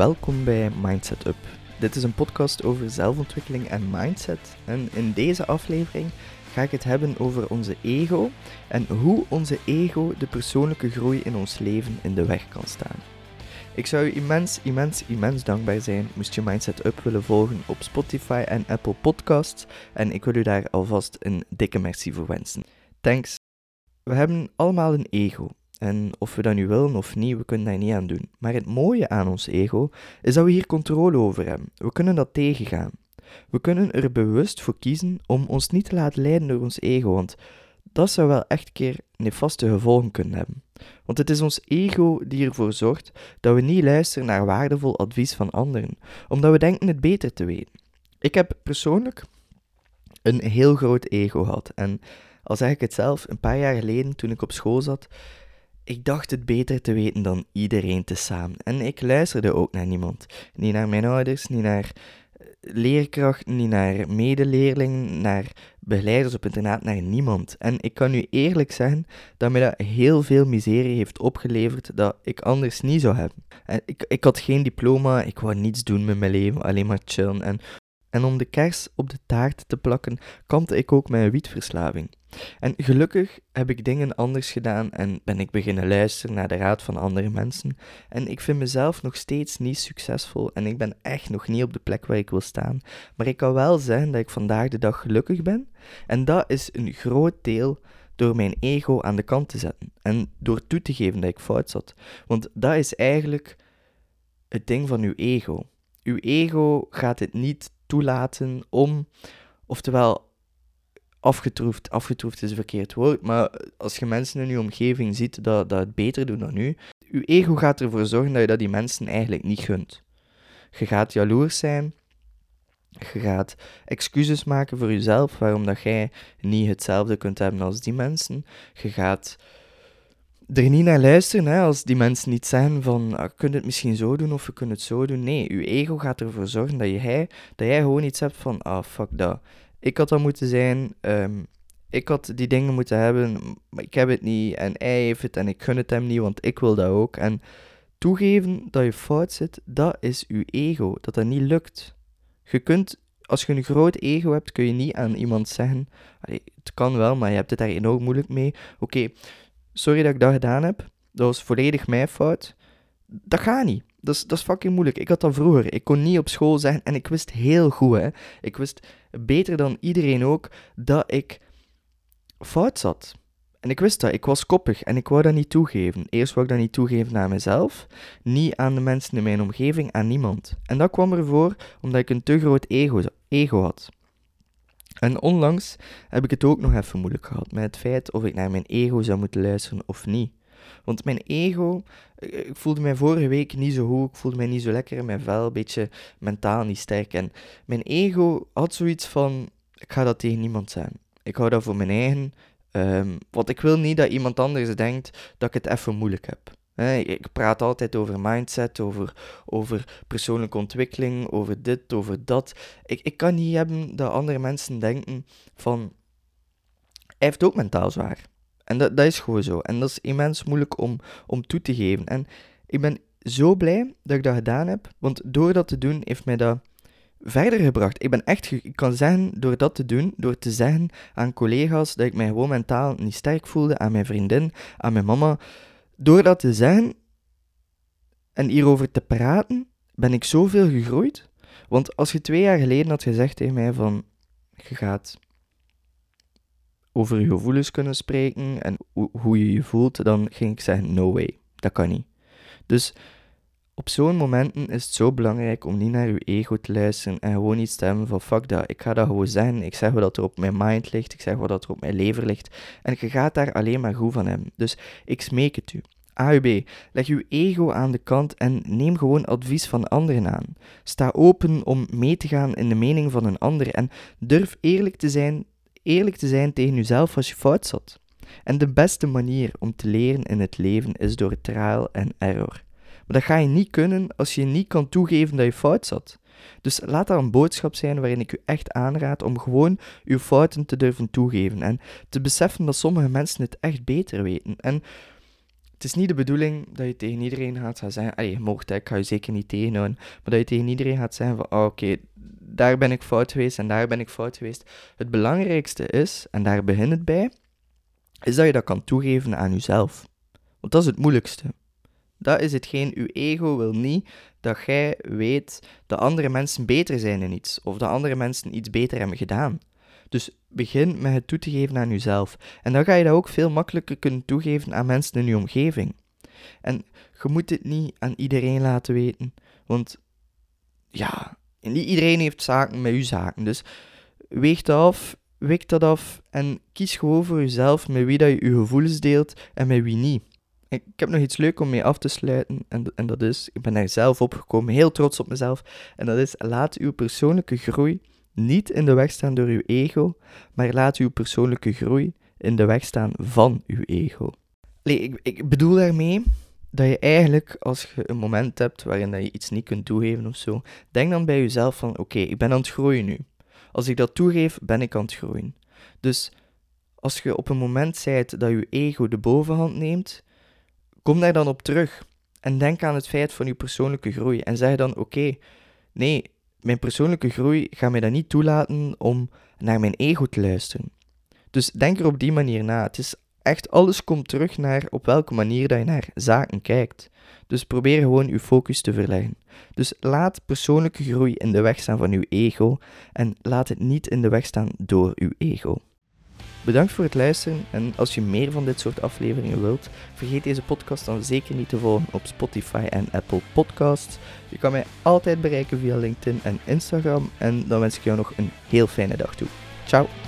Welkom bij Mindset Up. Dit is een podcast over zelfontwikkeling en mindset. En in deze aflevering ga ik het hebben over onze ego en hoe onze ego de persoonlijke groei in ons leven in de weg kan staan. Ik zou u immens, immens, immens dankbaar zijn moest je Mindset Up willen volgen op Spotify en Apple Podcasts. En ik wil u daar alvast een dikke merci voor wensen. Thanks. We hebben allemaal een ego. En of we dat nu willen of niet, we kunnen daar niet aan doen. Maar het mooie aan ons ego is dat we hier controle over hebben. We kunnen dat tegengaan. We kunnen er bewust voor kiezen om ons niet te laten leiden door ons ego, want dat zou wel echt een keer nefaste gevolgen kunnen hebben. Want het is ons ego die ervoor zorgt dat we niet luisteren naar waardevol advies van anderen, omdat we denken het beter te weten. Ik heb persoonlijk een heel groot ego gehad. En al zeg ik het zelf, een paar jaar geleden toen ik op school zat, ik dacht het beter te weten dan iedereen tezamen. En ik luisterde ook naar niemand. Niet naar mijn ouders, niet naar eh, leerkracht, niet naar medeleerlingen, naar begeleiders op internaat, naar niemand. En ik kan nu eerlijk zeggen dat me dat heel veel miserie heeft opgeleverd dat ik anders niet zou hebben. En ik, ik had geen diploma, ik wou niets doen met mijn leven, alleen maar chillen. En, en om de kers op de taart te plakken, kampte ik ook een wietverslaving. En gelukkig heb ik dingen anders gedaan en ben ik beginnen luisteren naar de raad van andere mensen. En ik vind mezelf nog steeds niet succesvol en ik ben echt nog niet op de plek waar ik wil staan. Maar ik kan wel zeggen dat ik vandaag de dag gelukkig ben. En dat is een groot deel door mijn ego aan de kant te zetten en door toe te geven dat ik fout zat. Want dat is eigenlijk het ding van uw ego. Uw ego gaat het niet toelaten om, oftewel afgetroefd. Afgetroefd is een verkeerd woord, maar als je mensen in je omgeving ziet dat, dat het beter doen dan u, je ego gaat ervoor zorgen dat je dat die mensen eigenlijk niet gunt. Je gaat jaloers zijn, je gaat excuses maken voor jezelf waarom dat jij niet hetzelfde kunt hebben als die mensen. Je gaat er niet naar luisteren hè, als die mensen niet zeggen van ah, kun je het misschien zo doen of we kunnen het zo doen. Nee, je ego gaat ervoor zorgen dat, je, dat jij gewoon iets hebt van ah fuck dat ik had dat moeten zijn. Um, ik had die dingen moeten hebben, maar ik heb het niet. En hij heeft het en ik gun het hem niet, want ik wil dat ook. En toegeven dat je fout zit, dat is je ego. Dat dat niet lukt. Je kunt, als je een groot ego hebt, kun je niet aan iemand zeggen. het kan wel, maar je hebt het daar enorm moeilijk mee. Oké, sorry dat ik dat gedaan heb. Dat was volledig mijn fout. Dat gaat niet. Dat is, dat is fucking moeilijk. Ik had dat vroeger. Ik kon niet op school zeggen en ik wist heel goed, hè. Ik wist beter dan iedereen ook dat ik fout zat. En ik wist dat, ik was koppig en ik wou dat niet toegeven. Eerst wou ik dat niet toegeven aan mezelf, niet aan de mensen in mijn omgeving, aan niemand. En dat kwam ervoor omdat ik een te groot ego, ego had. En onlangs heb ik het ook nog even moeilijk gehad met het feit of ik naar mijn ego zou moeten luisteren of niet. Want mijn ego, ik voelde mij vorige week niet zo goed, ik voelde mij niet zo lekker mijn vel, een beetje mentaal niet sterk. En mijn ego had zoiets van, ik ga dat tegen niemand zijn. Ik hou dat voor mijn eigen, um, want ik wil niet dat iemand anders denkt dat ik het even moeilijk heb. Ik praat altijd over mindset, over, over persoonlijke ontwikkeling, over dit, over dat. Ik, ik kan niet hebben dat andere mensen denken van, hij heeft ook mentaal zwaar. En dat, dat is gewoon zo. En dat is immens moeilijk om, om toe te geven. En ik ben zo blij dat ik dat gedaan heb, want door dat te doen heeft mij dat verder gebracht. Ik ben echt, ik kan zeggen, door dat te doen, door te zeggen aan collega's dat ik mij gewoon mentaal niet sterk voelde, aan mijn vriendin, aan mijn mama, door dat te zeggen en hierover te praten, ben ik zoveel gegroeid. Want als je twee jaar geleden had gezegd tegen mij van, je gaat over je gevoelens kunnen spreken en hoe je je voelt, dan ging ik zeggen: no way, dat kan niet. Dus op zo'n momenten is het zo belangrijk om niet naar je ego te luisteren en gewoon iets te hebben van fuck dat, ik ga dat gewoon zeggen, ik zeg wat er op mijn mind ligt, ik zeg wat er op mijn lever ligt en je gaat daar alleen maar goed van hebben. Dus ik smeek het u. AUB, leg uw ego aan de kant en neem gewoon advies van anderen aan. Sta open om mee te gaan in de mening van een ander en durf eerlijk te zijn eerlijk te zijn tegen jezelf als je fout zat. En de beste manier om te leren in het leven is door trial en error. Maar dat ga je niet kunnen als je niet kan toegeven dat je fout zat. Dus laat dat een boodschap zijn waarin ik u echt aanraad om gewoon uw fouten te durven toegeven en te beseffen dat sommige mensen het echt beter weten. En het is niet de bedoeling dat je tegen iedereen gaat zeggen, allee, je mocht, ik ga je zeker niet tegenhouden, maar dat je tegen iedereen gaat zeggen van, oh, oké, daar ben ik fout geweest en daar ben ik fout geweest. Het belangrijkste is, en daar begint het bij, is dat je dat kan toegeven aan jezelf. Want dat is het moeilijkste. Dat is hetgeen, uw ego wil niet dat jij weet dat andere mensen beter zijn in iets, of dat andere mensen iets beter hebben gedaan. Dus begin met het toe te geven aan jezelf. En dan ga je dat ook veel makkelijker kunnen toegeven aan mensen in je omgeving. En je moet het niet aan iedereen laten weten, want ja, niet iedereen heeft zaken met je zaken. Dus weeg dat af, wik dat af en kies gewoon voor jezelf met wie dat je je gevoelens deelt en met wie niet. Ik, heb nog iets leuk om mee af te sluiten en, en dat is, ik ben daar zelf opgekomen, heel trots op mezelf, en dat is laat uw persoonlijke groei niet in de weg staan door uw ego, maar laat uw persoonlijke groei in de weg staan van uw ego. Ik, ik bedoel daarmee dat je eigenlijk, als je een moment hebt waarin dat je iets niet kunt toegeven of zo, denk dan bij jezelf van, oké, ik ben aan het groeien nu. Als ik dat toegeef, ben ik aan het groeien. Dus als je op een moment zijt dat je ego de bovenhand neemt, kom daar dan op terug. En denk aan het feit van je persoonlijke groei. En zeg dan, oké, nee, mijn persoonlijke groei gaat mij dat niet toelaten om naar mijn ego te luisteren. Dus denk er op die manier na. Het is echt, alles komt terug naar op welke manier dat je naar zaken kijkt. Dus probeer gewoon je focus te verleggen. Dus laat persoonlijke groei in de weg staan van uw ego en laat het niet in de weg staan door uw ego. Bedankt voor het luisteren en als je meer van dit soort afleveringen wilt, vergeet deze podcast dan zeker niet te volgen op Spotify en Apple Podcasts. Je kan mij altijd bereiken via LinkedIn en Instagram en dan wens ik jou nog een heel fijne dag toe. Ciao!